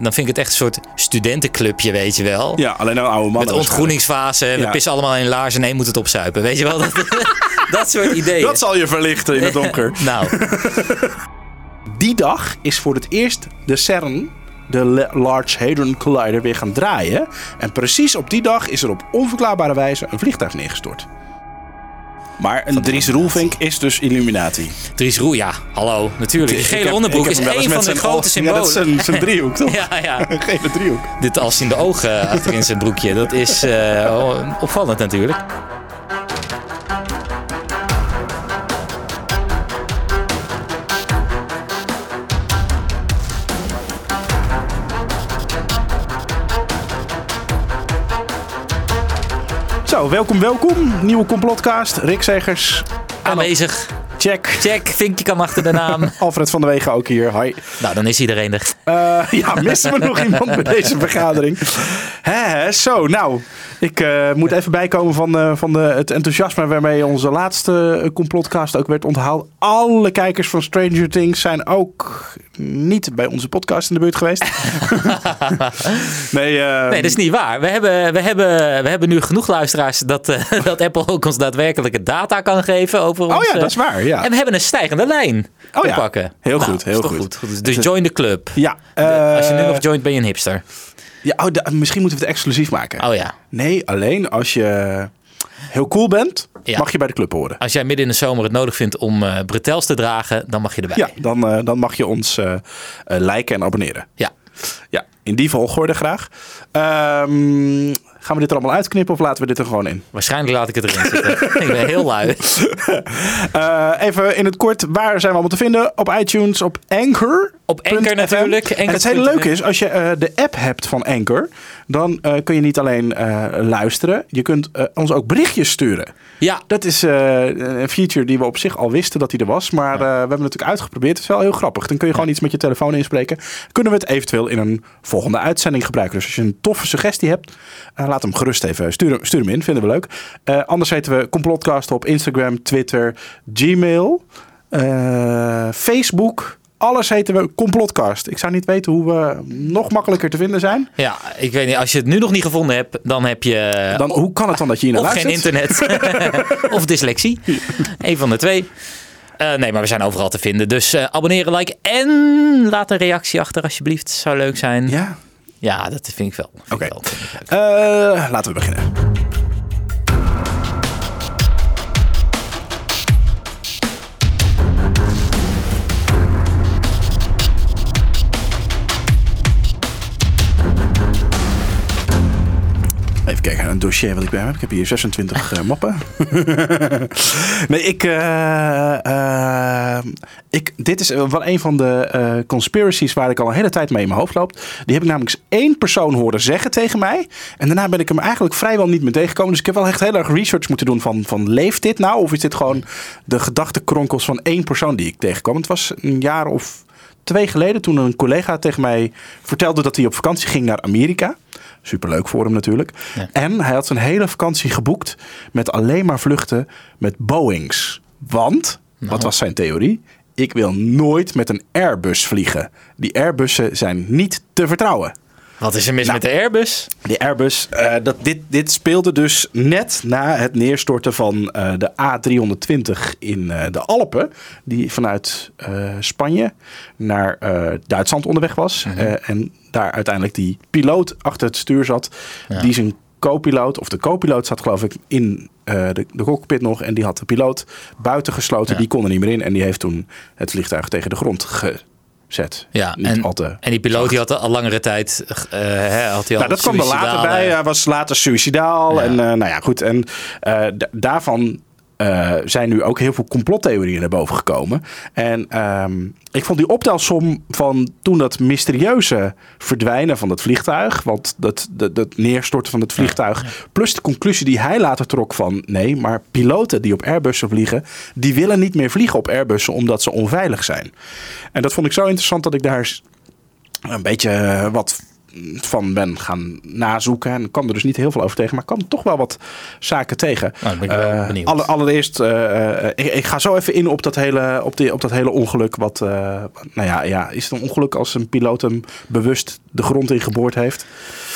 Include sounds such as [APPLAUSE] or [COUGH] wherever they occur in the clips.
dan vind ik het echt een soort studentenclubje, weet je wel. Ja, alleen een oude man. Met ontgroeningsfase, we Ja. pissen allemaal in laarzen en één moet het opzuipen. Weet je wel, dat, [LAUGHS] dat soort ideeën. Dat zal je verlichten in het donker. [LAUGHS] Nou, [LAUGHS] Die dag is voor het eerst de CERN, de La- Large Hadron Collider, weer gaan draaien. En precies op die dag is er op onverklaarbare wijze een vliegtuig neergestort. Maar een Dries Roelvink is dus Illuminati. Dries Roel, ja, hallo, natuurlijk. Ik gele heb- onderbroek is één van de grote oog- Ja, dat is symbolen. zijn, driehoek, toch? [LAUGHS] Ja, ja. Een gele driehoek. Dit als in de ogen achterin zijn broekje. Dat is eh, opvallend natuurlijk. Zo, welkom, welkom. Nieuwe complotcast. Rick Zegers. Aanwezig. Check. Check, vinkje kan achter de naam. [LAUGHS] Alfred van der Wegen ook hier. Hi. nou, dan is iedereen er. Eh, ja, missen we nog iemand bij deze vergadering? Hè, zo, nou. Ik eh, moet even bijkomen van, eh, van de, het enthousiasme waarmee onze laatste eh, complotcast ook werd onthaald. Alle kijkers van Stranger Things zijn ook niet bij onze podcast in de buurt geweest. [LAUGHS] nee, Nee, dat is niet waar. We hebben, we hebben, we hebben nu genoeg luisteraars dat, [LAUGHS] dat Apple ook ons daadwerkelijke data kan geven over ons. Oh ja, dat is waar. Ja. En we hebben een stijgende lijn Oh te ja. pakken. Heel Nou, goed, heel is toch goed. goed. Dus join de club. Ja, Als je nu nog joint, ben je een hipster. Ja oh, da- misschien moeten we het exclusief maken. Oh ja. Nee, alleen als je heel cool bent, Ja. mag je bij de club horen. Als jij midden in de zomer het nodig vindt om eh bretels te dragen, dan mag je erbij. Ja, dan, eh, dan mag je ons eh, liken en abonneren. Ja. Ja, in die volgorde graag. Ehm, gaan we dit er allemaal uitknippen of laten we dit er gewoon in? Waarschijnlijk laat ik het erin zitten. [LAUGHS] ik ben heel lui. Eh, even in het kort, waar zijn we allemaal te vinden? Op iTunes, op Anchor. Op Anchor natuurlijk. En het hele leuke is, als je eh, de app hebt van Anchor, dan eh, kun je niet alleen luisteren, je kunt ons ook berichtjes sturen. Ja, Dat is een feature die we op zich al wisten dat die er was. Maar we hebben het natuurlijk uitgeprobeerd. Het is wel heel grappig. Dan kun je gewoon iets met je telefoon inspreken. Kunnen we het eventueel in een volgende uitzending gebruiken. Dus als je een toffe suggestie hebt, eh, laat hem gerust even. Stuur, hem- stuur hem in, vinden we leuk. Eh, anders heten we Complotcast op Instagram, Twitter, Gmail, eh, Facebook. Alles heten we Complotcast. Ik zou niet weten hoe we nog makkelijker te vinden zijn. ja, ik weet niet. Als je het nu nog niet gevonden hebt, dan heb je Dan, hoe kan het dan dat je hier naar geen internet [LAUGHS] of dyslexie. Eén van de twee. Eh, nee, maar we zijn overal te vinden. Dus abonneren, liken en laat een reactie achter alsjeblieft. Zou leuk zijn. Ja, Ja, dat vind ik wel. Oké. Eh, laten we beginnen. Even kijken naar een dossier wat ik bij heb. Ik heb hier 26 eh, mappen. [LAUGHS] nee, ik, eh, eh, ik. Dit is wel een van de conspiracies waar ik al een hele tijd mee in mijn hoofd loop. Die heb ik namelijk één persoon horen zeggen tegen mij. En daarna ben ik hem eigenlijk vrijwel niet meer tegengekomen. Dus ik heb wel echt heel erg research moeten doen van, van leeft dit nou? Of is dit gewoon de gedachtenkronkels van één persoon die ik tegenkwam? Het was een jaar of twee geleden toen een collega tegen mij vertelde dat hij op vakantie ging naar Amerika. Superleuk voor hem natuurlijk. Ja. En hij had zijn hele vakantie geboekt met alleen maar vluchten met Boeings. Want, wat was zijn theorie? Ik wil nooit met een Airbus vliegen. Die Airbussen zijn niet te vertrouwen. Wat is er mis Nou. met de Airbus? De Airbus, eh, dat, dit, dit speelde dus net na het neerstorten van eh, de A320 in eh, de Alpen. Die vanuit Spanje naar Duitsland onderweg was. Eh, en daar uiteindelijk die piloot achter het stuur zat. Ja. Die zijn co-piloot, of de co-piloot zat geloof ik in de, de cockpit nog. En die had de piloot buiten gesloten. Ja. Die kon er niet meer in. En die heeft toen het vliegtuig tegen de grond gezet. Ja, Niet en, al te en die piloot die had al langere tijd. eh, hè, had hij al Nou, dat kwam er later bij. Hij was later suicidaal. Ja. En eh, nou ja, goed. En d- daarvan eh, zijn nu ook heel veel complottheorieën naar boven gekomen. En ehm, ik vond die optelsom van toen dat mysterieuze verdwijnen van het vliegtuig. Want dat, dat, dat neerstorten van het vliegtuig. Plus de conclusie die hij later trok van nee, maar piloten die op Airbussen vliegen. die willen niet meer vliegen op Airbussen omdat ze onveilig zijn. En dat vond ik zo interessant dat ik daar een beetje eh, wat van ben gaan nazoeken. En kwam er dus niet heel veel over tegen, maar kwam toch wel wat zaken tegen. Nou, ik ben wel Eh, benieuwd. allereerst, eh, eh, ik, ik ga zo even in op dat hele, op die, op dat hele ongeluk. Wat, nou ja, ja, is het een ongeluk als een piloot hem bewust de grond in geboord heeft?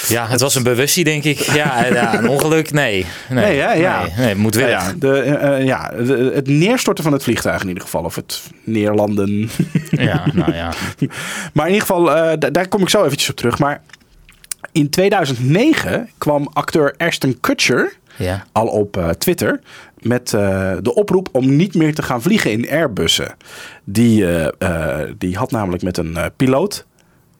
Ja, het was een bewustie, denk ik. Ja, [LAUGHS] ja een ongeluk, nee. Nee, Nee, hè? Ja. nee, nee, moet weer. Nou ja, de, eh, eh, ja de- het neerstorten van het vliegtuig in ieder geval. Of het neerlanden. Ja, nou ja. [LAUGHS] Maar in ieder geval, eh, da- daar kom ik zo eventjes op terug. Maar in 2009 kwam acteur Ashton Kutcher ja. al op Twitter met de oproep om niet meer te gaan vliegen in Airbussen. Die, die had namelijk met een piloot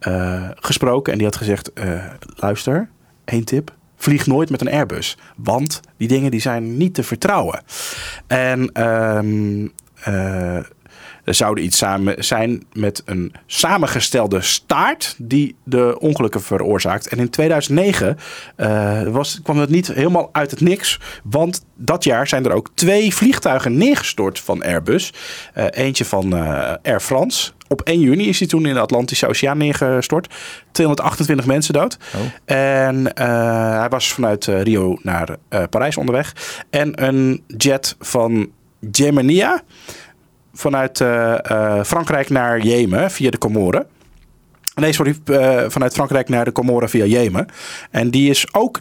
eh, gesproken en die had gezegd: eh, luister, één tip. Vlieg nooit met een Airbus, want die dingen die zijn niet te vertrouwen. En ehm, eh, er zouden iets samen zijn met een samengestelde staart die de ongelukken veroorzaakt. En in 2009 eh, was, kwam het niet helemaal uit het niks. Want dat jaar zijn er ook twee vliegtuigen neergestort van Airbus. Eh, eentje van eh, Air France. Op 1 juni is hij toen in de Atlantische Oceaan neergestort. 228 mensen dood. Oh. En hij was vanuit Rio naar Parijs onderweg. En een jet van Gemenia vanuit eh, eh, Frankrijk naar Jemen via de Comoren. Nee, sorry, eh, vanuit Frankrijk naar de Comoren via Jemen. En die is ook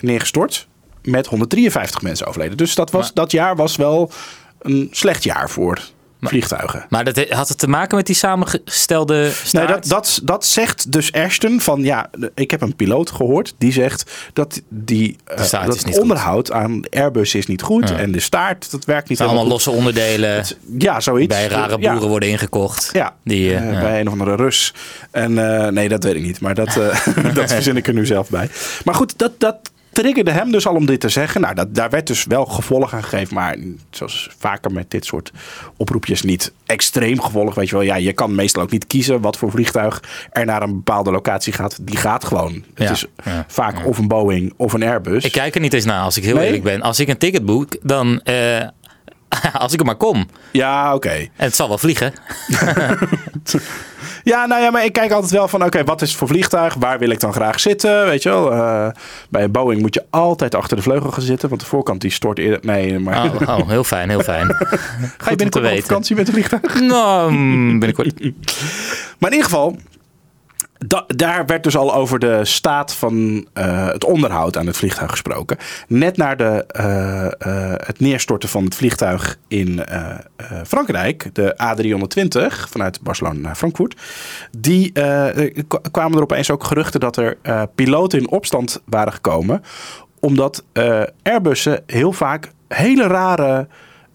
neergestort met 153 mensen overleden. Dus dat, was, Maar- dat jaar was wel een slecht jaar voor vliegtuigen. Maar dat had het te maken met die samengestelde staart? Nee, dat, dat, dat zegt dus Ashton van ja, ik heb een piloot gehoord die zegt dat die eh, dat goed. onderhoud aan Airbus is niet goed Ja. en de staart dat werkt niet zijn allemaal losse onderdelen. Ja, zoiets. bij rare Ja. boeren worden ingekocht. Ja, Die, eh, eh, bij een of andere Rus. En nee, dat weet ik niet. Maar dat, [LAUGHS] dat verzin ik er nu zelf bij. Maar goed, dat, dat triggerde hem dus al om dit te zeggen. Nou, dat, daar werd dus wel gevolg aan gegeven. Maar zoals vaker met dit soort oproepjes niet extreem gevolg. Weet je wel, ja, je kan meestal ook niet kiezen wat voor vliegtuig er naar een bepaalde locatie gaat. Die gaat gewoon. Het Ja, is ja, vaak of een Boeing of een Airbus. Ik kijk er niet eens naar, als ik heel Nee? eerlijk ben. Als ik een ticket boek, dan... eh, [LAUGHS] als ik er maar kom. Ja, oké. En het zal wel vliegen. [LAUGHS] [LAUGHS] Ja, nou ja, maar ik kijk altijd wel van, oké, wat is het voor vliegtuig? Waar wil ik dan graag zitten? Weet je wel, eh, bij een Boeing moet je altijd achter de vleugel gaan zitten, want de voorkant die stort eerder. Nee, maar Oh, oh, heel fijn, heel fijn. [LAUGHS] ga je binnenkort op vakantie met een vliegtuig? Nou, mm, binnenkort. [LAUGHS] Maar in ieder geval, da- daar werd dus al over de staat van eh, het onderhoud aan het vliegtuig gesproken. Net na de, eh, eh, het neerstorten van het vliegtuig in Frankrijk, de A320 vanuit Barcelona naar Frankfurt, die kwamen er opeens ook geruchten dat er piloten in opstand waren gekomen, omdat Airbussen heel vaak hele rare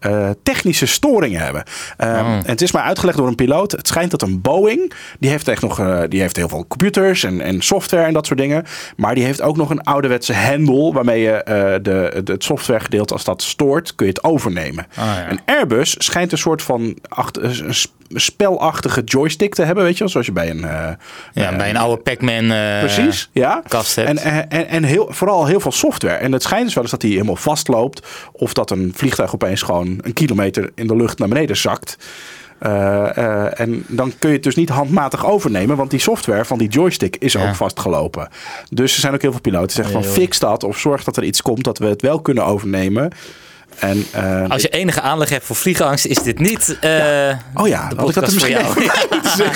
eh, technische storingen hebben. Um, Oh. En het is maar uitgelegd door een piloot. Het schijnt dat een Boeing, die heeft echt nog, eh, die heeft heel veel computers en, en software en dat soort dingen. Maar die heeft ook nog een ouderwetse hendel waarmee je eh, de, het- het softwaregedeelte, als dat stoort, kun je het overnemen. Ja. Een Airbus schijnt een soort van acht- een spelachtige joystick te hebben, weet je wel, zoals je bij een... eh, Ja, bij een oude Pac-Man eh, Precies, ja. kast hebt. En, en, en, heel, vooral heel veel software. En het schijnt dus wel eens dat hij helemaal vastloopt. Of dat een vliegtuig opeens gewoon een kilometer in de lucht naar beneden zakt. Eh, en dan kun je het dus niet handmatig overnemen. Want die software van die joystick is Ja. ook vastgelopen. Dus er zijn ook heel veel piloten die zeggen van fix dat. Of zorg dat er iets komt dat we het wel kunnen overnemen. En, eh, Als je enige aanleg hebt voor vliegangst, is dit niet eh Oh ja, de had ik dat voor misschien jou.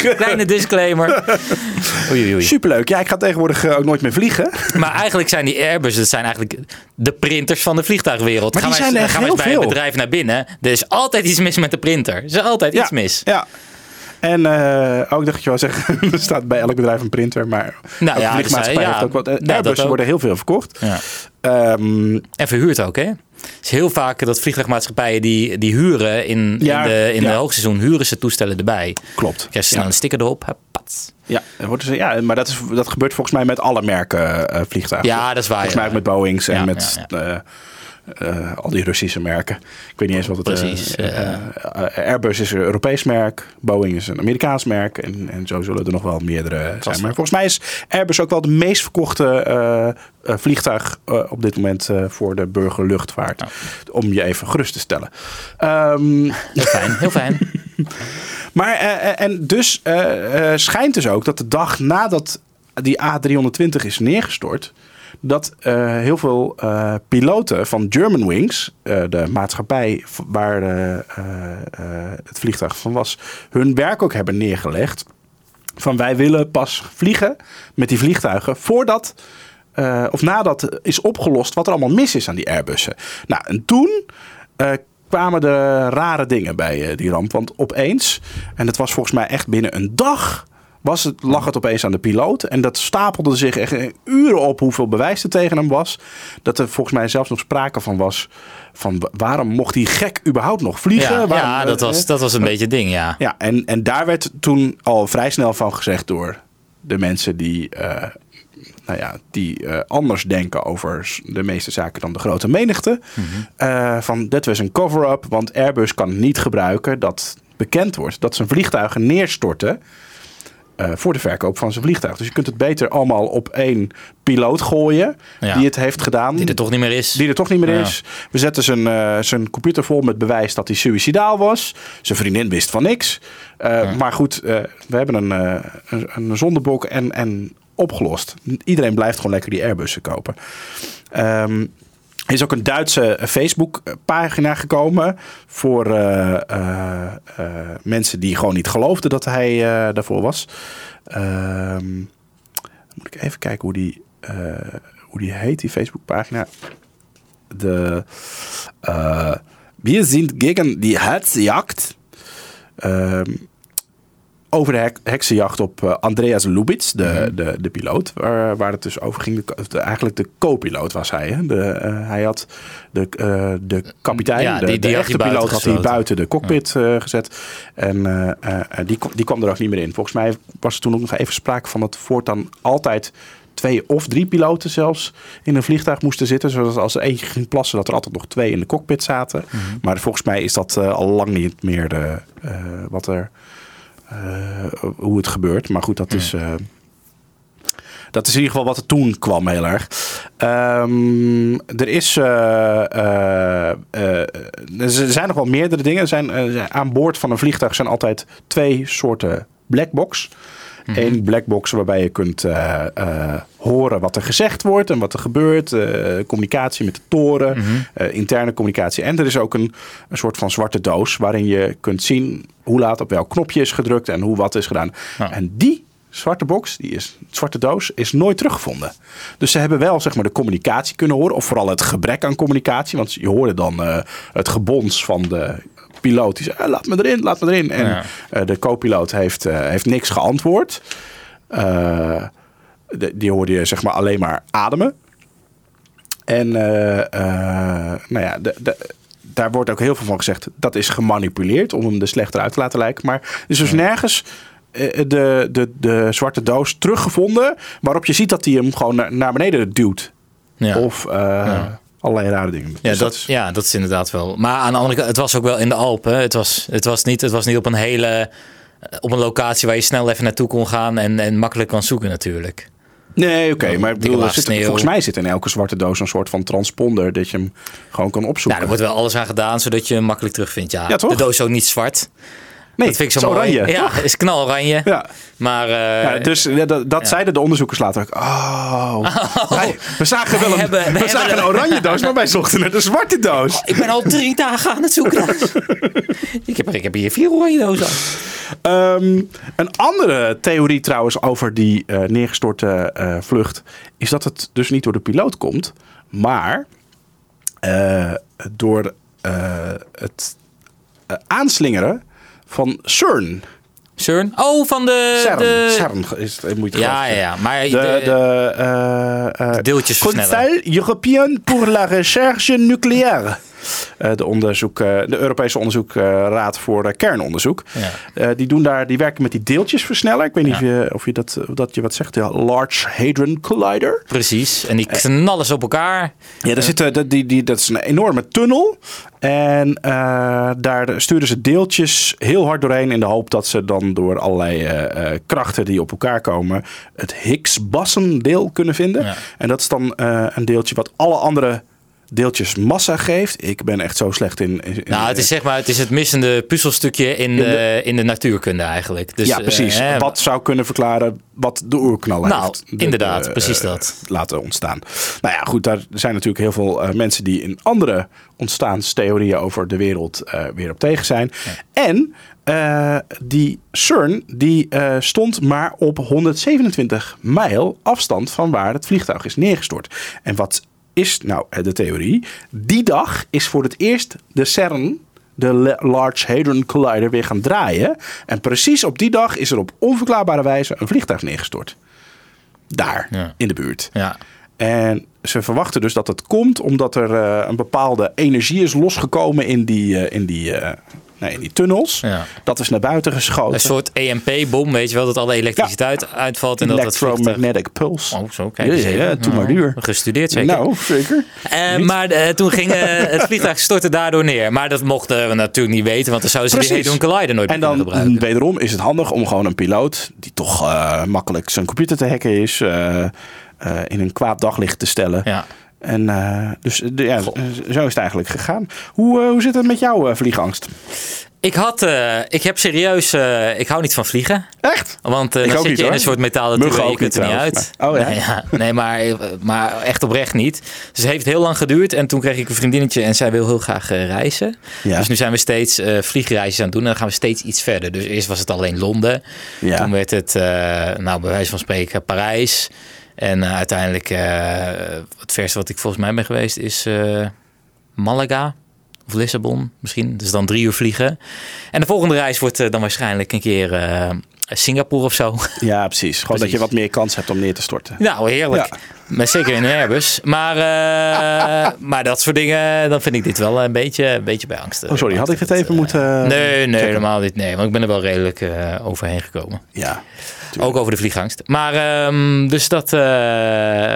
Ja, Kleine disclaimer. [LAUGHS] Oei, oei, oei. Superleuk. Ja, ik ga tegenwoordig eh, ook nooit meer vliegen. Maar eigenlijk zijn die Airbus, dat zijn eigenlijk de printers van de vliegtuigwereld. Maar die gaan zijn wij, er gaan wij bij een veel. bedrijf naar binnen. Er is altijd iets mis met de printer. Er is altijd iets mis. Ja. En eh ook dacht je wel zeggen, [LAUGHS] er staat bij elk bedrijf een printer, maar Nou elke ja, vliegmaatschappij dus, eh, heeft ja, ook wat. ja, dat Airbussen ook. worden heel veel verkocht. Ja. Ehm, En verhuurd ook, hè? Het is heel vaak dat vliegtuigmaatschappijen die, die huren in, Ja, in, de, in ja. de hoogseizoen, huren ze toestellen erbij. klopt. Krijg snel ja. een sticker erop. pats. Ja, wordt dus- ja, maar dat, is, dat gebeurt volgens mij met alle merken eh, vliegtuigen. Ja, dat is waar. Volgens mij ja. ook met Boeings en Ja, met ja, eh, eh, al die Russische merken. Ik weet niet eens wat het is. Precies, Airbus is een Europees merk. Boeing is een Amerikaans merk. En, en zo zullen er nog wel meerdere zijn. Maar volgens mij is Airbus ook wel de meest verkochte eh, eh, vliegtuig eh, op dit moment eh, voor de burgerluchtvaart. Om je even gerust te stellen. Ehm, Heel fijn, heel fijn. [LAUGHS] maar eh, eh, en dus eh, eh, schijnt dus ook dat de dag nadat die A320 is neergestort, dat eh, heel veel eh, piloten van Germanwings, uh, de maatschappij waar eh, eh, eh, het vliegtuig van was, hun werk ook hebben neergelegd. Van wij willen pas vliegen met die vliegtuigen voordat eh, of nadat is opgelost wat er allemaal mis is aan die Airbussen. Nou, en toen eh, kwamen de rare dingen bij eh, die ramp. Want opeens, en het was volgens mij echt binnen een dag, was het, lag het opeens aan de piloot. En dat stapelde zich echt uren op hoeveel bewijs er tegen hem was. Dat er volgens mij zelfs nog sprake van was van wa- waarom mocht die gek überhaupt nog vliegen? Ja, Waarom, ja dat, eh, was, dat was een beetje het ding, ja. ja, en, en daar werd toen al vrij snel van gezegd door de mensen die, eh, nou ja, die eh, anders denken over de meeste zaken dan de grote menigte. Eh, van dit was een cover-up, want Airbus kan niet gebruiken dat bekend wordt dat zijn vliegtuigen neerstorten. Eh, voor de verkoop van zijn vliegtuig. Dus je kunt het beter allemaal op één piloot gooien. Ja. Die het heeft gedaan. Die er toch niet meer is. Die er toch niet meer Ja. is. We zetten zijn, eh, zijn computer vol met bewijs dat hij suicidaal was. Zijn vriendin wist van niks. Eh, Maar goed, we hebben een, een, een zondebok en, en opgelost. Iedereen blijft gewoon lekker die Airbussen kopen. Ehm, is ook een Duitse Facebook-pagina gekomen voor eh, eh, eh, mensen die gewoon niet geloofden dat hij eh, daarvoor was. Ehm, moet ik even kijken hoe die, eh, hoe die heet, die Facebook-pagina. De Wir sind gegen die Hetzjagd. Ehm, over de hek- heksenjacht op eh, Andreas Lubitz, de, de, de piloot, waar, waar het dus over ging. De, eigenlijk de co-piloot was hij. Hè? De, eh, hij had de, eh, de kapitein, Ja, de, die- de had echte hij piloot, had hij buiten de cockpit gezet. En die, kwam- die kwam er ook niet meer in. Volgens mij was er toen ook nog even sprake van dat voortaan altijd twee of drie piloten zelfs in een vliegtuig moesten zitten. Zodat als er eentje ging plassen, dat er altijd nog twee in de cockpit zaten. Mhm. Maar volgens mij is dat al lang niet meer de, wat er, hoe het gebeurt. Maar goed, dat is... eh, dat is in ieder geval wat er toen kwam heel erg. Ehm, er is. eh, eh, eh, er zijn nog wel meerdere dingen. Er zijn, eh, aan boord van een vliegtuig zijn altijd twee soorten blackbox. Eén blackbox waarbij je kunt eh, eh, horen wat er gezegd wordt en wat er gebeurt. eh, communicatie met de toren, eh, interne communicatie. En er is ook een, een soort van zwarte doos waarin je kunt zien hoe laat op welk knopje is gedrukt en hoe wat is gedaan. En die zwarte box, die is, zwarte doos, is nooit teruggevonden. Dus ze hebben wel zeg maar, de communicatie kunnen horen. Of vooral het gebrek aan communicatie. Want je hoorde dan het gebons van de piloot. Die zei, "Ah, laat me erin, laat me erin. En Ja. eh, de co-piloot heeft, eh, heeft niks geantwoord. Eh, de- die hoorde je zeg maar alleen maar ademen. En eh, eh, nou ja, de, de- daar wordt ook heel veel van gezegd. Dat is gemanipuleerd om hem er slechter uit te laten lijken. Maar er is dus nergens eh, de, de, de zwarte doos teruggevonden. Waarop je ziet dat hij hem gewoon naar, naar beneden duwt. Ja. Of eh, allerlei rare dingen. Ja, Dus dat, is- ja, dat is inderdaad wel. Maar aan de andere kant, het was ook wel in de Alpen. Het was, het was, niet, het was niet op een hele. op een locatie waar je snel even naartoe kon gaan en, en makkelijk kan zoeken, natuurlijk. Nee, oké. maar ik bedoel, zit, volgens mij zit in elke zwarte doos een soort van transponder. Dat je hem gewoon kan opzoeken. Nou, er wordt wel alles aan gedaan zodat je hem makkelijk terugvindt. Ja, Ja, toch? de doos is ook niet zwart. Nee, dat vind ik het zo mooi. oranje. Ja, is knaloranje. Ja. Maar eh, Ja, dus ja, dat, dat ja. zeiden de onderzoekers later ook. Oh, wij- we zagen wel een, hebben- we zagen een oranje doos, maar wij zochten naar de zwarte doos. ik ben al drie dagen aan het zoeken. [LAUGHS] ik, heb, ik heb hier vier oranje dozen. Ehm, een andere theorie trouwens over die eh, neergestorte eh, vlucht... is dat het dus niet door de piloot komt, maar door het aanslingeren van CERN. CERN? Oh, van de... CERN, de... CERN is, het- Ja, ja, ja. Maar De, de, de, eh, eh, deeltjes versnellen. Européen pour la Recherche Nucléaire. Eh, de, onderzoek, eh, de Europese onderzoekraad voor eh, kernonderzoek. Ja. Die, doen daar, die werken met die deeltjesversneller. Ik weet niet Ja. of, je, of je dat, of dat je wat zegt. De Large Hadron Collider. Precies. En die knallen ze op elkaar. Ja, daar zitten, dat, die, die, dat is een enorme tunnel. En daar sturen ze deeltjes heel hard doorheen in de hoop dat ze dan door allerlei krachten die op elkaar komen het Higgs-boson deel kunnen vinden. Ja. En dat is dan een deeltje wat alle andere deeltjes massa geeft. Ik ben echt zo slecht in. in Nou, het is zeg maar, het is het missende puzzelstukje in, de, in de natuurkunde eigenlijk. Dus, ja, precies. eh, wat zou kunnen verklaren wat de oerknal Nou, heeft. de- inderdaad, de, precies eh, dat. Laten ontstaan. Nou ja, goed, daar zijn natuurlijk heel veel eh, mensen die in andere ontstaanstheorieën over de wereld weer op tegen zijn. En die CERN die stond maar op 127 mijl afstand van waar het vliegtuig is neergestort. En wat is nou eh, de theorie? Die dag is voor het eerst de CERN de La- Large Hadron Collider weer gaan draaien. En precies op die dag is er op onverklaarbare wijze een vliegtuig neergestort. Daar, Ja. in de buurt. Ja. En ze verwachten dus dat het komt omdat er eh, een bepaalde energie is losgekomen in die, eh, in die, nee, in die tunnels. Ja. Dat is naar buiten geschoten. Een soort EMP-bom, weet je wel, dat alle elektriciteit uitvalt en dat het vliegtuig... Electromagnetic pulse. Oh, zo, kijk eens ja, doe maar duur. Gestudeerd zeker. Nou, zeker. Eh, maar eh, toen ging eh, het vliegtuig stortte daardoor neer. Maar dat mochten we natuurlijk niet weten, want dan zouden ze die Precies. Hadron Collider nooit En meer kunnen dan gebruiken. wederom is het handig om gewoon een piloot, die toch eh, makkelijk zijn computer te hacken is, eh, eh, in een kwaad daglicht te stellen. Ja. En eh, dus eh, de- ja, zo is het eigenlijk gegaan. Hoe, eh, hoe zit het met jouw eh, vliegangst? Ik had, eh, ik heb serieus, eh, ik hou niet van vliegen. Echt? Want eh, Ik dan zit niet, je in een soort metalen tube je kunt er niet uit. maar- oh ja? Nee, ja. nee maar, eh, maar echt oprecht niet. Dus het heeft heel lang geduurd. En toen kreeg ik een vriendinnetje en zij wil heel graag eh, reizen. Ja. Dus nu zijn we steeds eh vliegreisjes aan het doen. En dan gaan we steeds iets verder. Dus eerst was het alleen Londen. Toen werd het, eh, nou bij wijze van spreken, Parijs. En eh, uiteindelijk, eh, het verste wat ik volgens mij ben geweest is eh, Malaga. Of Lissabon misschien. Dus dan drie uur vliegen. En de volgende reis wordt dan waarschijnlijk een keer Singapore of zo. Ja, precies. Gewoon dat je wat meer kans hebt om neer te storten. Nou, heerlijk. Ja. Maar zeker in Airbus. Maar, maar dat soort dingen, dan vind ik dit wel een beetje, een beetje bij angst. Oh, sorry, had ik dit even moeten... Nee, nee, helemaal niet. Nee, want ik ben er wel redelijk overheen gekomen. Ja. Ook over de vliegangst. Maar, ehm, dus dat, eh,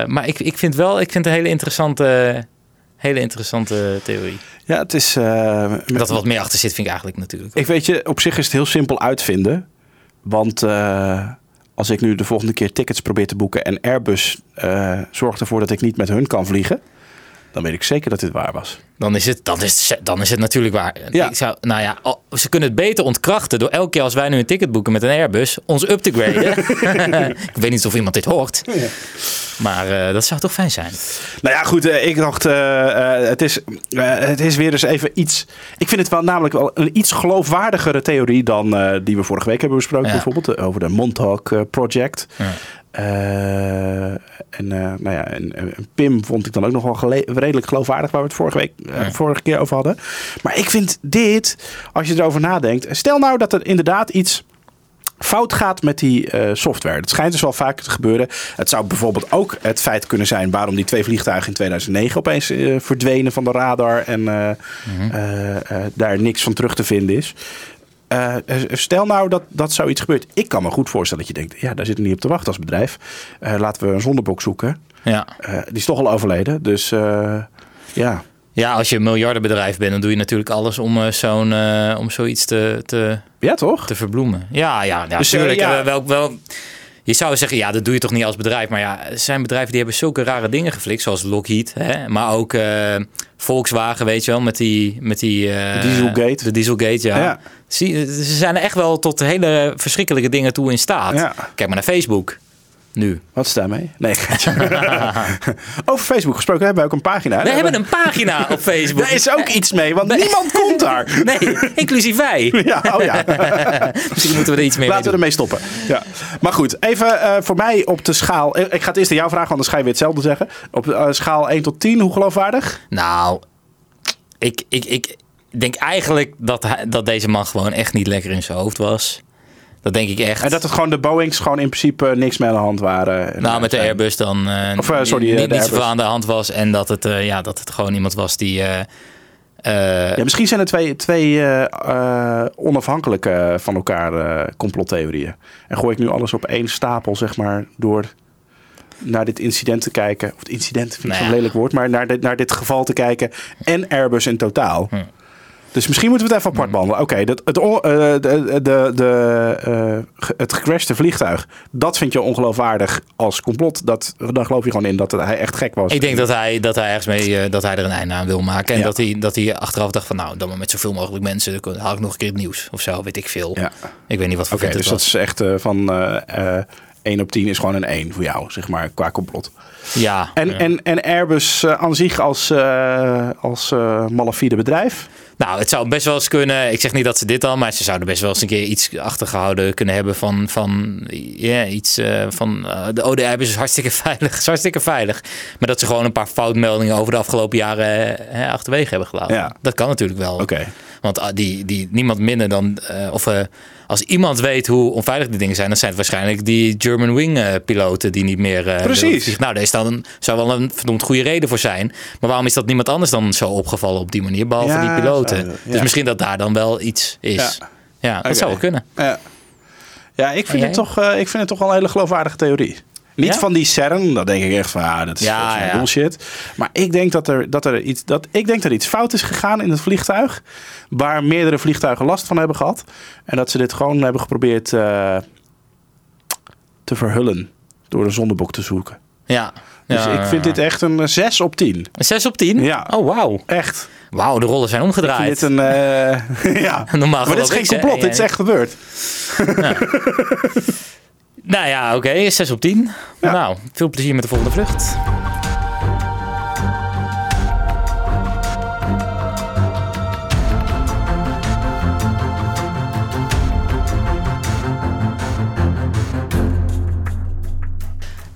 maar ik, ik vind wel, ik vind het een hele interessante, hele interessante theorie. Ja, het is... eh, Dat er wat meer achter zit, vind ik eigenlijk natuurlijk. Ik weet je, op zich is het heel simpel uitvinden. Want eh, als ik nu de volgende keer tickets probeer te boeken en Airbus zorgt ervoor dat ik niet met hun kan vliegen, dan weet ik zeker dat dit waar was. Dan is het, dan is, dan is het natuurlijk waar. Ja. Ik zou, nou ja, oh, ze kunnen het beter ontkrachten door elke keer als wij nu een ticket boeken met een Airbus, ons up te graden. [LAUGHS] ik weet niet of iemand dit hoort. Maar eh, dat zou toch fijn zijn. Nou ja, goed, eh, ik dacht, eh, het, is, het is weer eens even iets... Ik vind het wel namelijk wel een iets geloofwaardigere theorie dan die we vorige week hebben besproken. Ja. Bijvoorbeeld over de Montauk Project. Eh, en, eh, nou ja, en, en Pim vond ik dan ook nog wel redelijk geloofwaardig, waar we het vorige, week, eh, Ja. vorige keer over hadden. Maar ik vind dit, als je erover nadenkt, stel nou dat er inderdaad iets fout gaat met die eh, software. Dat schijnt dus wel vaak te gebeuren. Het zou bijvoorbeeld ook het feit kunnen zijn waarom die twee vliegtuigen in 2009 opeens eh, verdwenen van de radar en eh, eh, eh, daar niks van terug te vinden is. Eh, stel nou dat, dat zoiets gebeurt. Ik kan me goed voorstellen dat je denkt, ja, daar zitten we niet op te wachten als bedrijf. Eh, laten we een zondebok zoeken. Ja. Eh, die is toch al overleden, dus eh, ja. ja, als je een miljardenbedrijf bent, dan doe je natuurlijk alles om, eh, zo'n, eh, om zoiets te, te, Ja, toch? te verbloemen. Ja, ja, ja Dus, eh, ja. Eh, Wel, wel, je zou zeggen, ja, dat doe je toch niet als bedrijf. Maar ja, er zijn bedrijven die hebben zulke rare dingen geflikt, zoals Lockheed. Hè? Maar ook eh, Volkswagen, weet je wel, met die... Met die eh, Dieselgate. De Dieselgate, ja. Ja. Zie, ze zijn er echt wel tot hele verschrikkelijke dingen toe in staat. Ja. Kijk maar naar Facebook. Nu. Wat is daarmee? Nee. [LAUGHS] Over Facebook gesproken hebben we ook een pagina. We hebben een pagina op Facebook. Daar is ook iets mee, want niemand komt daar. [LAUGHS] Nee, inclusief wij. [LAUGHS] Ja, oh ja. Misschien moeten we er iets meer Laten we mee doen. ermee stoppen. Ja. Maar goed, even eh, voor mij op de schaal. Ik ga het eerst aan jou vragen, want dan ga je weer hetzelfde zeggen. Op eh, schaal 1 tot 10, hoe geloofwaardig? Nou, ik, ik, ik denk eigenlijk dat, hij, dat deze man gewoon echt niet lekker in zijn hoofd was. Dat denk ik echt. En dat het gewoon de Boeings gewoon in principe niks mee aan de hand waren. nou, met de. Airbus dan eh, Of, eh, sorry, niet, eh, niet, zoveel aan de hand was. En dat het, eh, ja, dat het gewoon iemand was die... eh, eh, Ja, misschien zijn er twee, twee eh, eh, onafhankelijke van elkaar eh, complottheorieën. En gooi ik nu alles op één stapel, zeg maar, door naar dit incident te kijken. Of het incident vind ik Nou zo'n lelijk woord, maar naar dit, naar dit geval te kijken. En Airbus in totaal. Hm. Dus misschien moeten we het even apart behandelen. Oké, het, eh, de, de, de, eh, het gecrashte vliegtuig, dat vind je ongeloofwaardig als complot. Dat, dan geloof je gewoon in dat hij echt gek was. Ik denk dat hij, dat hij ergens mee eh, dat hij er een einde aan wil maken. En Ja. dat, hij, dat hij achteraf dacht van nou, dan maar met zoveel mogelijk mensen dan haal ik nog een keer het nieuws of zo, weet ik veel. Ja. Ik weet niet wat voor Oké, vent dus het dat was. is echt van eh, eh, 1 op 10 is gewoon een 1 voor jou, zeg maar, qua complot. Ja. En, ja. en, en Airbus aan zich als, als malafide bedrijf? Nou, het zou best wel eens kunnen. Ik zeg niet dat ze dit al, maar ze zouden best wel eens een keer iets achtergehouden kunnen hebben van, van ja, iets eh, van eh, de ODR is hartstikke [LAUGHS] veilig, is hartstikke veilig. Maar dat ze gewoon een paar foutmeldingen over de afgelopen jaren eh, achterwege hebben gelaten. Ja. Dat kan natuurlijk wel. Oké. Want ah, die, die, niemand minder dan, eh, of eh, als iemand weet hoe onveilig die dingen zijn, dan zijn het waarschijnlijk die German Wing eh, piloten die niet meer. Precies. Nou, daar is dan, zou wel een verdomd goede reden voor zijn. Maar waarom is dat niemand anders dan zo opgevallen op die manier, behalve Ja, die piloten? ja. Dus misschien dat daar dan wel iets is. Ja. Ja, dat zou wel kunnen. Ja, ja ik, vind het toch, eh, ik vind het toch wel een hele geloofwaardige theorie. Niet Ja? van die CERN, dat denk ik echt van ah, dat is Ja, ja. bullshit. Maar ik denk dat er, dat er iets, dat, ik denk dat er iets fout is gegaan in het vliegtuig. Waar meerdere vliegtuigen last van hebben gehad. En dat ze dit gewoon hebben geprobeerd eh, te verhullen. Door een zondebok te zoeken. Ja. Dus ik vind dit echt een 6 op 10. Een 6 op 10? Ja. Oh, wauw. Echt. Wauw, de rollen zijn Ik vind omgedraaid. dit een... eh, [LAUGHS] ja. Normaal Maar dit is geen complot, dit is echt gebeurd. [LAUGHS] Nou ja, oké, 6 op 10. Ja. Nou, veel plezier met de volgende vlucht.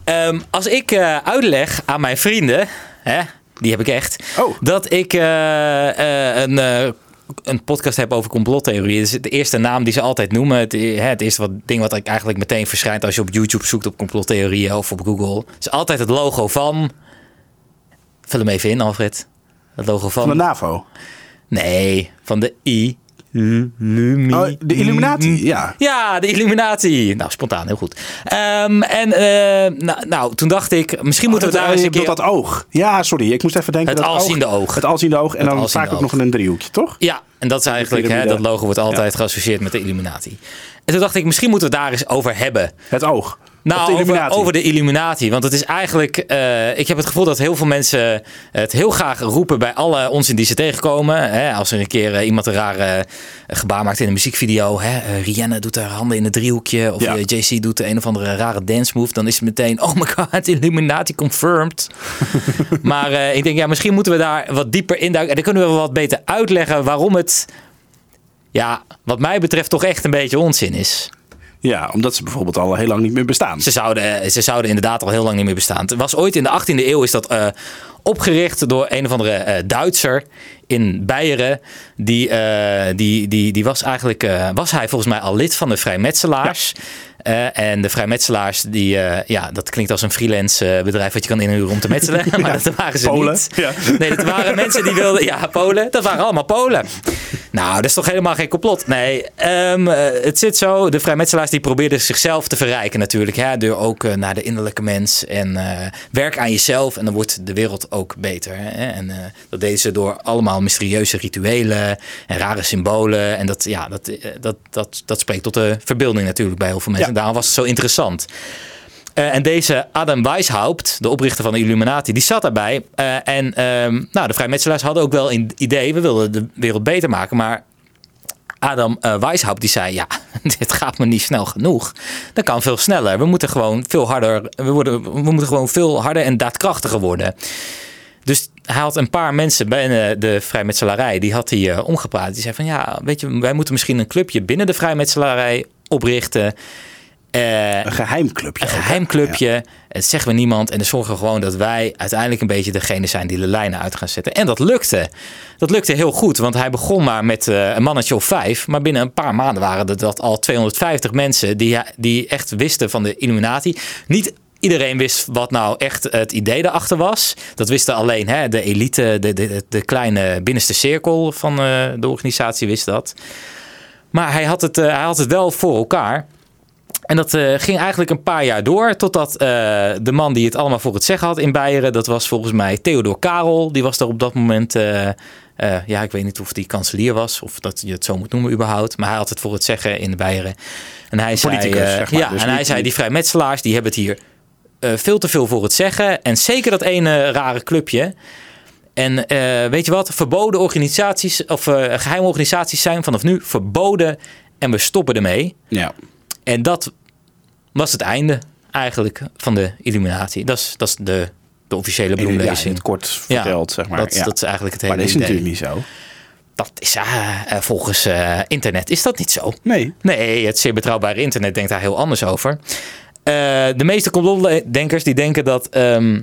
Ehm, als ik eh, uitleg aan mijn vrienden, hè, die heb ik echt, Oh. dat ik eh, eh, een, een podcast heb over complottheorieën. Is de eerste naam die ze altijd noemen. Het, het eerste wat, ding wat eigenlijk meteen verschijnt als je op YouTube zoekt op complottheorieën of op Google. is altijd het logo van. Vul hem even in, Alfred. Het logo van. Van de NAVO. Nee, van de I. Oh, de Illuminati, ja. ja, de Illuminati. Nou, spontaan, heel goed. Ehm, en eh, nou, nou, toen dacht ik, misschien moeten we Oh, daar eens je een keer... dat oog. Ja, sorry. Ik moest even denken. Het dat alziende oog. Het alziende oog. En Het dan alziende vaak ook oog. nog in een driehoekje, toch? Ja, en dat is eigenlijk, hè, dat logo wordt altijd geassocieerd met de Illuminati. En toen dacht ik, misschien moeten we het daar eens over hebben. Het oog. Nou, de over, de Illuminati. Want het is eigenlijk. eh, ik heb het gevoel dat heel veel mensen het heel graag roepen bij alle onzin die ze tegenkomen. Hè, als er een keer eh, iemand een rare eh, gebaar maakt in een muziekvideo. Hè, Rihanna doet haar handen in een driehoekje. Of Ja. JC doet een of andere rare dance move. Dan is het meteen. Oh my god, [LAUGHS] Illuminati confirmed. [LAUGHS] maar ik denk, ja, misschien moeten we daar wat dieper induiken. En dan kunnen we wel wat beter uitleggen waarom het. Ja, wat mij betreft toch echt een beetje onzin is. Ja, omdat ze bijvoorbeeld al heel lang niet meer bestaan. Ze zouden, eh, ze zouden inderdaad al heel lang niet meer bestaan. Het was ooit in de 18e eeuw is dat eh, opgericht door een of andere eh, Duitser in Beieren. Die, die, die, die was eigenlijk, was hij volgens mij al lid van de vrijmetselaars. Eh, en de vrijmetselaars, die, eh, ja, dat klinkt als een freelance eh, bedrijf wat je kan inhuren om te metselen. [LAUGHS] maar dat waren ze Polen, niet. ja. Nee, dat waren [LAUGHS] mensen die wilden, ja, Polen, dat waren allemaal Polen. Nou, dat is toch helemaal geen complot? Nee, ehm, eh, het zit zo. De vrijmetselaars die probeerden zichzelf te verrijken natuurlijk. Hè, door ook naar de innerlijke mens. En werk aan jezelf en dan wordt de wereld ook beter. Hè? En dat deden ze door allemaal mysterieuze rituelen en rare symbolen. En dat, ja, dat, dat, dat, dat spreekt tot de verbeelding natuurlijk bij heel veel mensen. Ja. En daarom was het zo interessant. Eh, en deze Adam Weishaupt, de oprichter van de Illuminati, die zat daarbij. Eh, en ehm, nou, de vrijmetselaars hadden ook wel een idee, we wilden de wereld beter maken. Maar Adam eh Weishaupt die zei, ja, [LAUGHS] dit gaat me niet snel genoeg. Dat kan veel sneller. We moeten gewoon veel harder, we, worden, we moeten gewoon veel harder en daadkrachtiger worden. Dus hij had een paar mensen binnen de vrijmetselarij, die had hij omgepraat. Die zei van, ja, weet je, wij moeten misschien een clubje binnen de vrijmetselarij oprichten. Eh, Een geheim clubje. een geheim clubje. Het zeggen we niemand. En dan zorgen we gewoon dat wij uiteindelijk een beetje degene zijn die de lijnen uit gaan zetten. En dat lukte. Dat lukte heel goed. Want hij begon maar met eh, een mannetje of vijf. Maar binnen een paar maanden waren er dat al 250 mensen die, die echt wisten van de Illuminati. Niet iedereen wist wat nou echt het idee erachter was. Dat wisten alleen hè, de elite, de, de, de kleine binnenste cirkel van eh, de organisatie wist dat. Maar hij had het, hij had het wel voor elkaar. En dat uh, ging eigenlijk een paar jaar door, totdat uh, de man die het allemaal voor het zeggen had in Beieren, dat was volgens mij Theodor Karel, die was er op dat moment, uh, ja, ik weet niet of die kanselier was, of dat je het zo moet noemen überhaupt, maar hij had het voor het zeggen in de Beieren. En hij Politicus, zei, zeg maar. ja, Dus en hij zei, die vrijmetselaars, die hebben het hier veel te veel voor het zeggen. En zeker dat ene rare clubje. En eh, weet je wat? Verboden organisaties of eh, geheime organisaties zijn vanaf nu verboden en we stoppen ermee. Ja. En dat was het einde eigenlijk van de Illuminatie. Dat is, dat is de, de officiële In, ja, in bloemlezing. het kort verteld, zeg maar. dat, ja. dat is eigenlijk het hele maar dat is idee. natuurlijk niet zo. Dat is eh, eh, volgens eh, internet is dat niet zo. Nee. Nee, het zeer betrouwbare internet denkt daar heel anders over. De meeste complotdenkers die denken dat. ehm,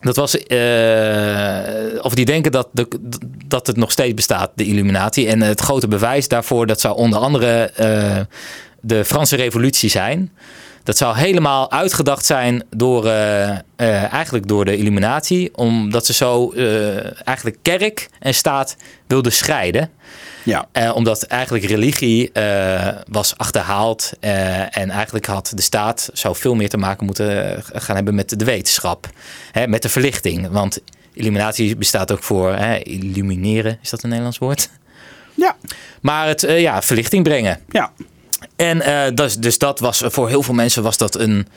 dat was, of die denken dat, de, dat het nog steeds bestaat, de Illuminati. En het grote bewijs daarvoor, dat zou onder andere de Franse Revolutie zijn. Dat zou helemaal uitgedacht zijn door, eh, eh, eigenlijk door de Illuminati. Omdat ze zo eh, eigenlijk kerk en staat wilden scheiden. Ja. Omdat eigenlijk religie was achterhaald. en eigenlijk had de staat zou veel meer te maken moeten gaan hebben met de wetenschap. Hè, met de verlichting. Want illuminatie bestaat ook voor hè, illumineren. Is dat een Nederlands woord? Ja. Maar het ja, verlichting brengen. Ja. En eh, dus, dus dat was voor heel veel mensen was dat een,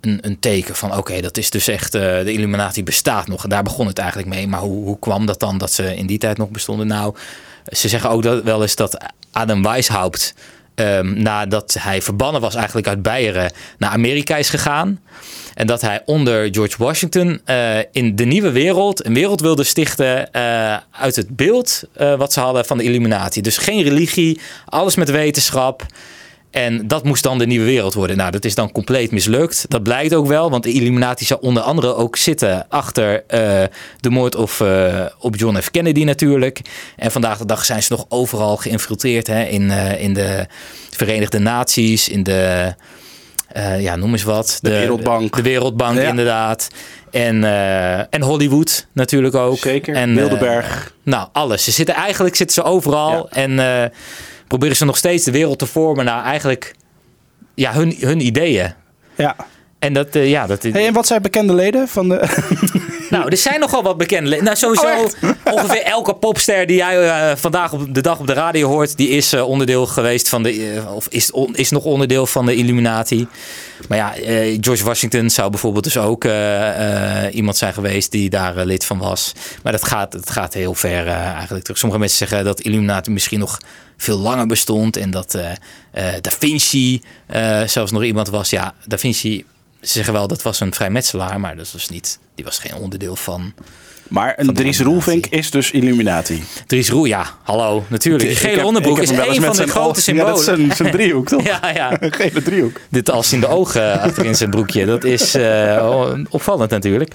een, een teken van oké, dat is dus echt, eh, de Illuminati bestaat nog. En daar begon het eigenlijk mee. Maar hoe, hoe kwam dat dan dat ze in die tijd nog bestonden? Nou, ze zeggen ook dat, wel eens dat Adam Weishaupt, ehm, nadat hij verbannen was eigenlijk uit Beieren, naar Amerika is gegaan. En dat hij onder George Washington eh, in de nieuwe wereld een wereld wilde stichten eh, uit het beeld eh, wat ze hadden van de Illuminati. Dus geen religie, alles met wetenschap. En dat moest dan de nieuwe wereld worden. Nou, dat is dan compleet mislukt. Dat blijkt ook wel, want de Illuminati zou onder andere ook zitten achter eh, de moord op, eh, op John F. Kennedy natuurlijk. En vandaag de dag zijn ze nog overal geïnfiltreerd hè, in, eh, in de Verenigde Naties, in de, ja, noem eens wat. De Wereldbank. De Wereldbank, Ja. inderdaad. En, en Hollywood natuurlijk ook. Zeker. En, Bilderberg. nou, alles. Ze zitten eigenlijk zitten ze overal. En proberen ze nog steeds de wereld te vormen naar eigenlijk ja, hun, hun ideeën. Ja. En dat, eh, ja, dat, Hey, en wat zijn bekende leden van de... [LAUGHS] nou, er zijn nogal wat bekende. le- Nou, sowieso Oh, [LAUGHS] ongeveer elke popster die jij eh, vandaag op de dag op de radio hoort, die is eh, onderdeel geweest van de, of is, on- is nog onderdeel van de Illuminati. Maar ja, George Washington zou bijvoorbeeld dus ook iemand zijn geweest die daar lid van was. Maar dat gaat, dat gaat heel ver eigenlijk terug. Sommige mensen zeggen dat Illuminati misschien nog veel langer bestond en dat Da Vinci zelfs nog iemand was. Ja, Da Vinci, ze zeggen wel dat was een vrijmetselaar, maar dat was niet, die was geen onderdeel van. Maar een Dries. Roelvink is dus Illuminati. Dries Roel, ja, hallo, natuurlijk. Die gele heb- onderbroek is een van de zijn grote symbolen. Ja, dat is zijn, zijn driehoek, toch? [LAUGHS] Ja, ja. [LAUGHS] Een gele driehoek. Dit als in de ogen achterin zijn broekje. Dat is eh, [LAUGHS] opvallend natuurlijk.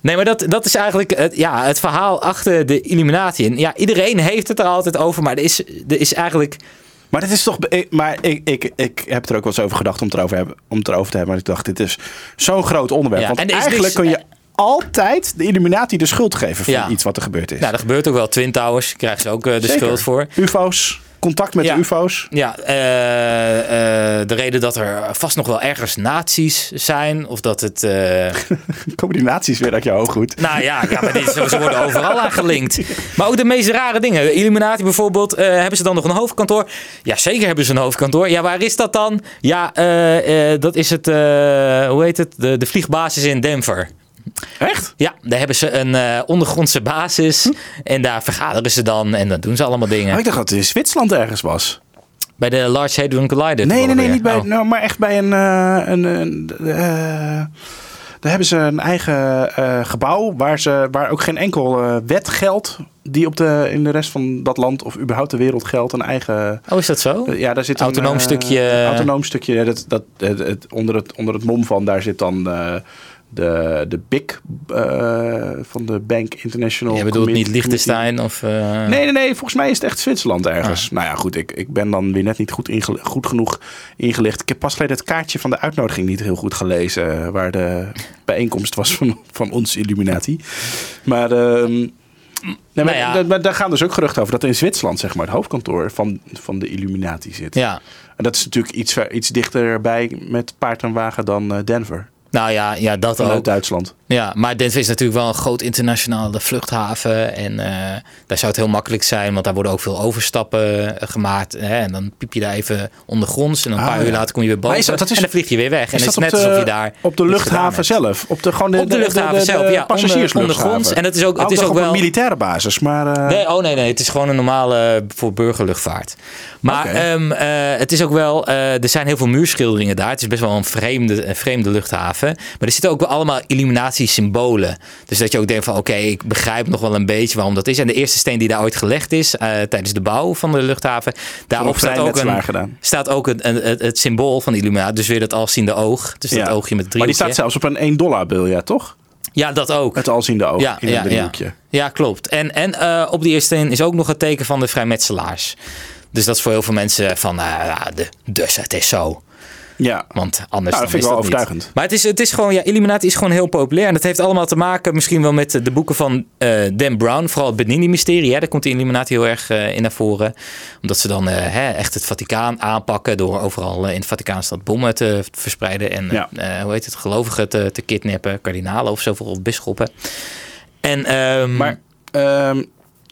Nee, maar dat, dat is eigenlijk het, ja, het verhaal achter de Illuminati. En ja, iedereen heeft het er altijd over, maar er is, er is eigenlijk... Maar dat is toch. ik- Maar ik, ik, ik heb er ook wel eens over gedacht om het erover, hebben, om het erover te hebben. Maar ik dacht, dit is zo'n groot onderwerp. Ja, Want eigenlijk niks- kun je altijd de Illuminati de schuld geven Ja. iets wat er gebeurd is. Nou, dat gebeurt ook wel. Twin Towers krijgen ze ook eh, de Zeker. schuld voor. UFO's, contact met Ja. de UFO's. Ja, eh, eh, de reden dat er vast nog wel ergens nazi's zijn. Of dat het... eh, [LAUGHS] Komen die nazi's weer uit je ooghoed? Nou ja, ja maar dit, ze worden overal aan gelinkt. Maar ook de meest rare dingen. Illuminati bijvoorbeeld. hebben ze dan nog een hoofdkantoor? Ja, zeker hebben ze een hoofdkantoor. Ja, waar is dat dan? Ja, dat is het, hoe heet het? De, de vliegbasis in Denver. Echt? Ja, daar hebben ze een eh, ondergrondse basis. En daar vergaderen ze dan. En dan doen ze allemaal dingen. Oh, ik dacht dat het in Zwitserland ergens was. Bij de Large Hadron Collider. Nee, nee, nee, weer. niet bij, Oh. nou, maar echt bij een. eh, een, een eh, daar hebben ze een eigen gebouw waar, ze, waar ook geen enkel wet geldt. Die op de, in de rest van dat land of überhaupt de wereld geldt. Een eigen. Oh, is dat zo? Ja, daar zit Autonoom een, eh, stukje- Autonoom stukje. Dat, dat, het, het- onder, het, onder het mom van daar zit dan de, de BIC eh, van de Bank International. Je bedoelt niet Liechtenstein of... eh, Nee, nee, nee. Volgens mij is het echt Zwitserland ergens. Ah. Nou ja, goed. Ik, ik ben dan weer net niet goed, goed genoeg ingelicht. Ik heb pas geleden het kaartje van de uitnodiging niet heel goed gelezen. Waar de bijeenkomst was van, van ons Illuminati. Maar ehm, Nee, maar, Nou ja. daar gaan dus ook geruchten over dat in Zwitserland zeg maar, het hoofdkantoor van, van de Illuminati zit. Ja. En dat is natuurlijk iets, iets dichterbij met paard en wagen dan eh, Denver. Nou ja, ja dat Vanuit ook. Duitsland. Ja, maar Denver is natuurlijk wel een groot internationale vluchthaven. En eh, daar zou het heel makkelijk zijn, want daar worden ook veel overstappen eh, gemaakt. Hè? En dan piep je daar even ondergronds. En dan een Ah, paar uur later kom je weer boven. is dat- dat is- en dan vlieg je weer weg. en het is net de, alsof je daar op de luchthaven zelf? Op de, gewoon de, Op de luchthaven de, zelf, ja, onder- passagiersluchthaven. ondergronds. En het is ook- het is ook op wel- een militaire basis, maar... eh, Nee, oh nee, nee. Het is gewoon een normale eh, voor burgerluchtvaart. Maar ehm, eh, het is ook wel, eh, er zijn heel veel muurschilderingen daar. Het is best wel een vreemde, een vreemde luchthaven. Maar er zitten ook wel allemaal illuminatie-symbolen. Dus dat je ook denkt van, oké, ik begrijp nog wel een beetje waarom dat is. En de eerste steen die daar ooit gelegd is eh, tijdens de bouw van de luchthaven, daarop staat ook, een, staat ook een, een- het, het symbool van Illuminatie. Dus weer dat alziende oog. Dus dat oogje met het maar die staat zelfs op een 1 dollar biljet, toch? Ja, dat ook. Het alziende oog Ja, in ja, een ja. driehoekje. Ja, klopt. En, en eh, op die eerste steen is ook nog het teken van de vrijmetselaars. Dus dat is voor heel veel mensen van, ja, de, dus het is zo. Ja. Want anders Nou, dat vind ik is wel dat niet. overtuigend. Maar het is, het is gewoon, ja, Illuminati is gewoon heel populair. En dat heeft allemaal te maken misschien wel met de boeken van eh, Dan Brown. Vooral het Benini-mysterie. Hè? Daar komt de Illuminati heel erg eh, in naar voren. Omdat ze dan eh, hè, echt het Vaticaan aanpakken... door overal in het Vaticaanstad bommen te verspreiden. En Ja. hoe heet het, gelovigen te, te kidnappen. Kardinalen of zo, bijvoorbeeld bisschoppen. En, ehm, Maar ehm,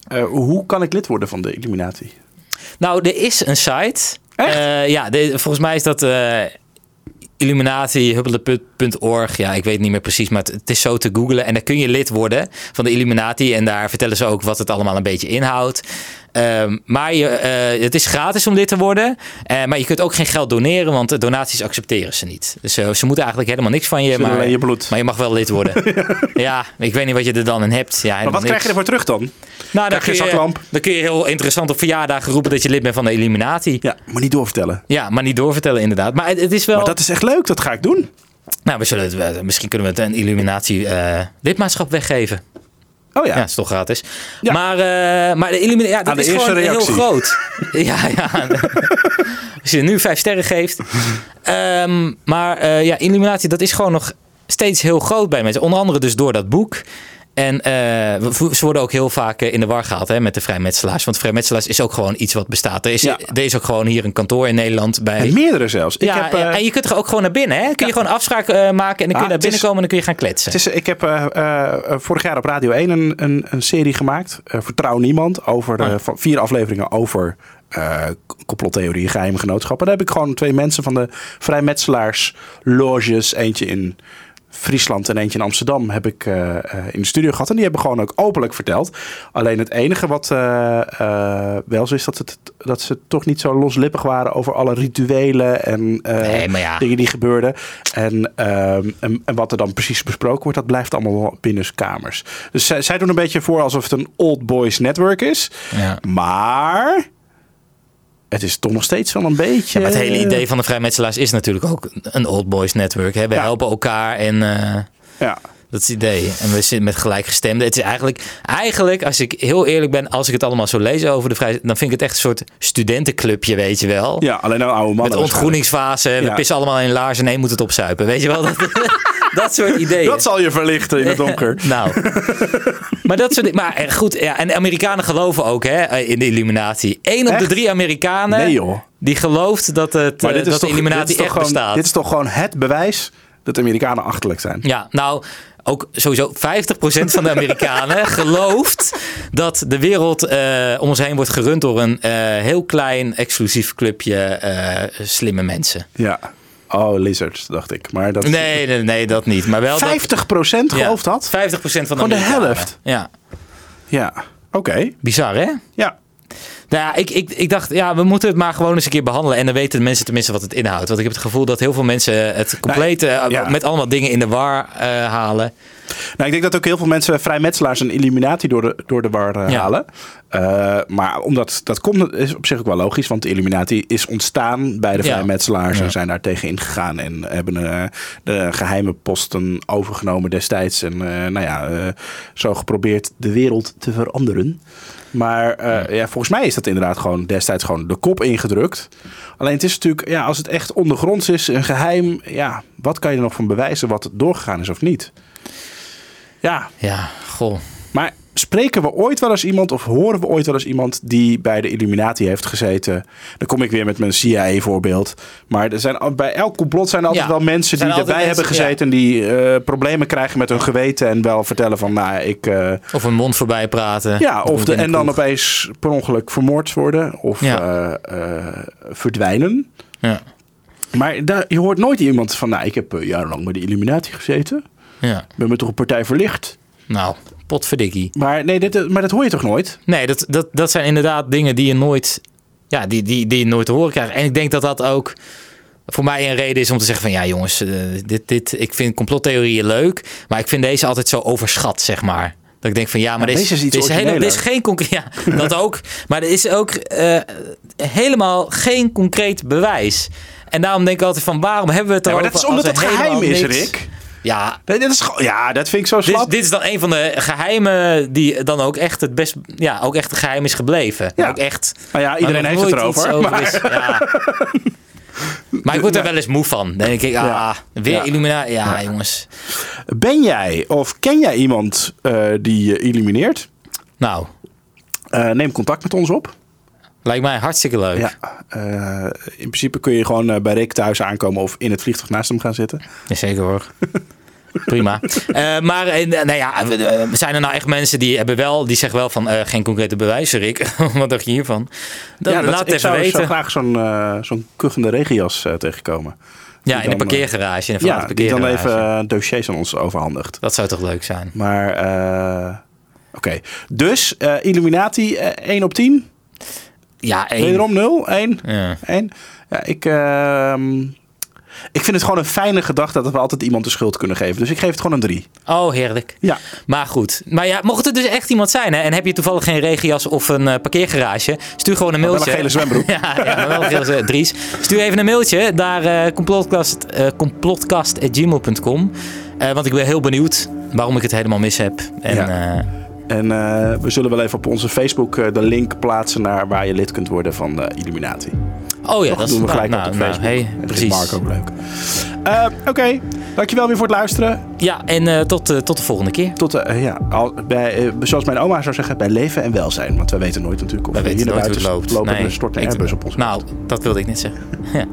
eh, hoe kan ik lid worden van de Illuminati? Nou, er is een site. Ja, de- volgens mij is dat eh illuminati.org. Ja, ik weet niet meer precies, maar het, is zo te googlen. En dan kun je lid worden van de Illuminati. En daar vertellen ze ook wat het allemaal een beetje inhoudt. Ehm, maar je, eh, het is gratis om lid te worden. Eh, maar je kunt ook geen geld doneren, want de donaties accepteren ze niet. Dus eh, ze moeten eigenlijk helemaal niks van je. Maar, je bloed. maar je mag wel lid worden. [LAUGHS] ja, ik weet niet wat je er dan in hebt. Ja, Maar wat krijg je ervoor terug dan? Nou, dan Krijg je kun je, dan kun je heel interessant op verjaardagen roepen dat je lid bent van de Illuminati. Ja, maar niet doorvertellen. Ja, maar niet doorvertellen inderdaad. Maar het, het is wel... Maar dat is echt leuk, dat ga ik doen. Nou, we zullen het, wel- misschien kunnen we het een Illuminatie eh lidmaatschap weggeven. Oh Ja, ja. is toch gratis. Ja. Maar, eh, maar de Illuminatie, ja, dat is gewoon reactie. heel groot. [LAUGHS] ja, ja. [LAUGHS] Als je nu vijf sterren geeft. Ehm, maar eh, ja, Illuminatie, dat is gewoon nog steeds heel groot bij mensen. Onder andere dus door dat boek. En eh, ze worden ook heel vaak eh, in de war gehaald hè, met de vrijmetselaars. Want vrijmetselaars is ook gewoon iets wat bestaat. Er is, Ja. er is ook gewoon hier een kantoor in Nederland bij. En meerdere zelfs. Ik ja, heb, eh, en je kunt er ook gewoon naar binnen. Hè? Kun je Ja. gewoon afspraak maken en dan kun je Ah, naar is- binnen komen en dan kun je gaan kletsen. Het is, ik heb vorig jaar op Radio 1 een, een, een serie gemaakt. Vertrouw niemand. Over Ah. van vier afleveringen over eh complottheorie, geheime genootschappen. Daar heb ik gewoon twee mensen van de vrijmetselaars loges. Eentje in Friesland en eentje in Amsterdam heb ik eh, eh, in de studio gehad. En die hebben gewoon ook openlijk verteld. Alleen het enige wat eh, wel zo is dat, het, dat ze toch niet zo loslippig waren over alle rituelen en Nee, maar ja. dingen die gebeurden. En, ehm, en, en wat er dan precies besproken wordt, dat blijft allemaal binnen kamers. Dus zij, zij doen een beetje voor alsof het een old boys network is. Ja. Maar het is toch nog steeds wel een beetje... Maar het hele idee van de vrijmetselaars is natuurlijk ook een old boys network. Hè? We Ja. helpen elkaar en eh, Ja. dat is het idee. En we zitten met gelijkgestemden. Het is eigenlijk, eigenlijk, als ik heel eerlijk ben, als ik het allemaal zo lees over de vrij, dan vind ik het echt een soort studentenclubje, weet je wel. ja, alleen nou oude mannen. Met ontgroeningsfase, we Ja. pissen allemaal in laars en één moet het opzuipen. Weet je wel, dat, [LAUGHS] dat soort [LAUGHS] ideeën. Dat zal je verlichten in het donker. Nou, [LAUGHS] maar dat soort Maar eh, goed, ja, en de Amerikanen geloven ook hè, eh, in de Illuminatie. Eén op de drie Amerikanen Nee joh. die gelooft dat, het, eh, dat de toch, Illuminati dit, is toch echt gewoon, bestaat. dit is toch gewoon het bewijs dat de Amerikanen achterlijk zijn. Ja, nou, ook sowieso 50% van de Amerikanen [LAUGHS] gelooft dat de wereld om ons heen wordt gerund door een heel klein exclusief clubje slimme mensen. Ja. Oh, lizards, dacht ik. Maar dat... Nee, nee, nee, dat niet. Maar wel dat, 50 gelooft ja, dat? 50% van de Gewoon de helft? Ja, Ja. Oké. bizar hè? Ja. Nou ja, ik, ik, ik dacht, ja, we moeten het maar gewoon eens een keer behandelen. En dan weten de mensen tenminste wat het inhoudt. Want ik heb het gevoel dat heel veel mensen het compleet eh, ja. met allemaal dingen in de war eh, halen. Nou, ik denk dat ook heel veel mensen vrijmetselaars en Illuminati door de, door de war eh, Ja. halen. Eh, maar omdat dat komt, is op zich ook wel logisch. Want de Illuminati is ontstaan bij de Ja. vrijmetselaars. Ja. En zijn daar tegen ingegaan. En hebben eh, de geheime posten overgenomen destijds. En eh, nou ja, eh, zo geprobeerd de wereld te veranderen. Maar eh, ja. volgens mij is dat inderdaad gewoon destijds gewoon de kop ingedrukt. Alleen het is natuurlijk, ja, als het echt ondergronds is, een geheim. Ja, wat kan je er nog van bewijzen wat doorgegaan is of niet? Ja, Ja, goh. maar spreken we ooit wel eens iemand of horen we ooit wel eens iemand die bij de Illuminati heeft gezeten? Dan kom ik weer met mijn CIA-voorbeeld. Maar er zijn, bij elk complot zijn er altijd Ja, wel mensen die erbij hebben gezeten en die eh, problemen krijgen met hun geweten en wel vertellen van, nou, ik. eh, Of een mond voorbij praten. ja, of de, en dan opeens per ongeluk vermoord worden of Ja. eh, verdwijnen. Ja, Maar daar, je hoort nooit iemand van, nou, ik heb jarenlang bij de Illuminati gezeten. ja. Ben me toch een partij verlicht. Nou, potverdikkie. Maar nee, dit, maar dat hoor je toch nooit? Nee, dat, dat, dat zijn inderdaad dingen die je nooit, ja, die, die, die je nooit te horen krijgt. En ik denk dat dat ook voor mij een reden is om te zeggen van ja jongens, eh, dit, dit, ik vind complottheorieën leuk, maar ik vind deze altijd zo overschat, zeg maar. Dat ik denk van ja, maar Ja, dit, deze is dit, hele, dit is origineler. geen concreet. Ja, dat ook. Maar er is ook eh, helemaal geen concreet bewijs. En daarom denk ik altijd van waarom hebben we het Ja, maar dat is omdat het er geheim is, niks- Rick. Ja, Nee, dit is, ja, dat vind ik zo dit, slap. dit is dan een van de geheimen die dan ook echt het best, ja, ook echt geheim is gebleven. Ja. Ook echt. Nou ja, iedereen heeft het erover. over maar- is. Ja. [LAUGHS] Maar ik word er wel eens moe van. Dan denk ik, ah, Ja. weer Ja. Ja, jongens. Ben jij of ken jij iemand eh, die je illumineert? Nou, Eh, neem contact met ons op. lijkt mij hartstikke leuk. Ja, eh, in principe kun je gewoon eh, bij Rick thuis aankomen of in het vliegtuig naast hem gaan zitten. Zeker hoor. [LAUGHS] Prima. Eh, maar nou ja, we- eh, zijn er nou echt mensen die hebben wel, die zeggen wel van geen concrete bewijzen, Rick. [LAUGHS] Wat dacht je hiervan? Dan, ja, dat- laat ik even zou, zou weten. graag zo'n zo'n kuchende regenjas tegenkomen. ja, in de dan, parkeergarage. In een Ja, die dan even dossiers aan ons overhandigt. Dat zou toch leuk zijn? Maar, oké. Dus, Illuminati, eh, 1 op 10. Ja, één. Wederom 0, 1. Ja. 1. Ja, ik, ehm, ik vind het gewoon een fijne gedachte dat we altijd iemand de schuld kunnen geven. Dus ik geef het gewoon een 3. Oh, heerlijk. Ja. Maar goed. Maar ja, mocht het dus echt iemand zijn, hè, en heb je toevallig geen regenjas of een eh, parkeergarage, stuur gewoon een wel mailtje. een gele zwembroek. [LAUGHS] ja, wel een gele. Dries. Stuur even een mailtje naar eh complotcast, eh, complotcast.gmail.com. Want ik ben heel benieuwd waarom ik het helemaal mis heb. En Ja. En eh, we zullen wel even op onze Facebook eh, de link plaatsen naar waar je lid kunt worden van de Illuminati. oh ja, Dat dat doen we gelijk nou, op de nou, Facebook. hey, En precies. Mark ook leuk. Eh, Oké, dankjewel weer voor het luisteren. Ja, en tot, tot de volgende keer. Tot, ja, al, bij, zoals mijn oma zou zeggen, bij leven en welzijn. Want we weten nooit natuurlijk of We hier naar buiten loopt. lopen en Nee, er stort een ik- Airbus op ons. Nou, dat wilde ik net zeggen. [LAUGHS] Ja.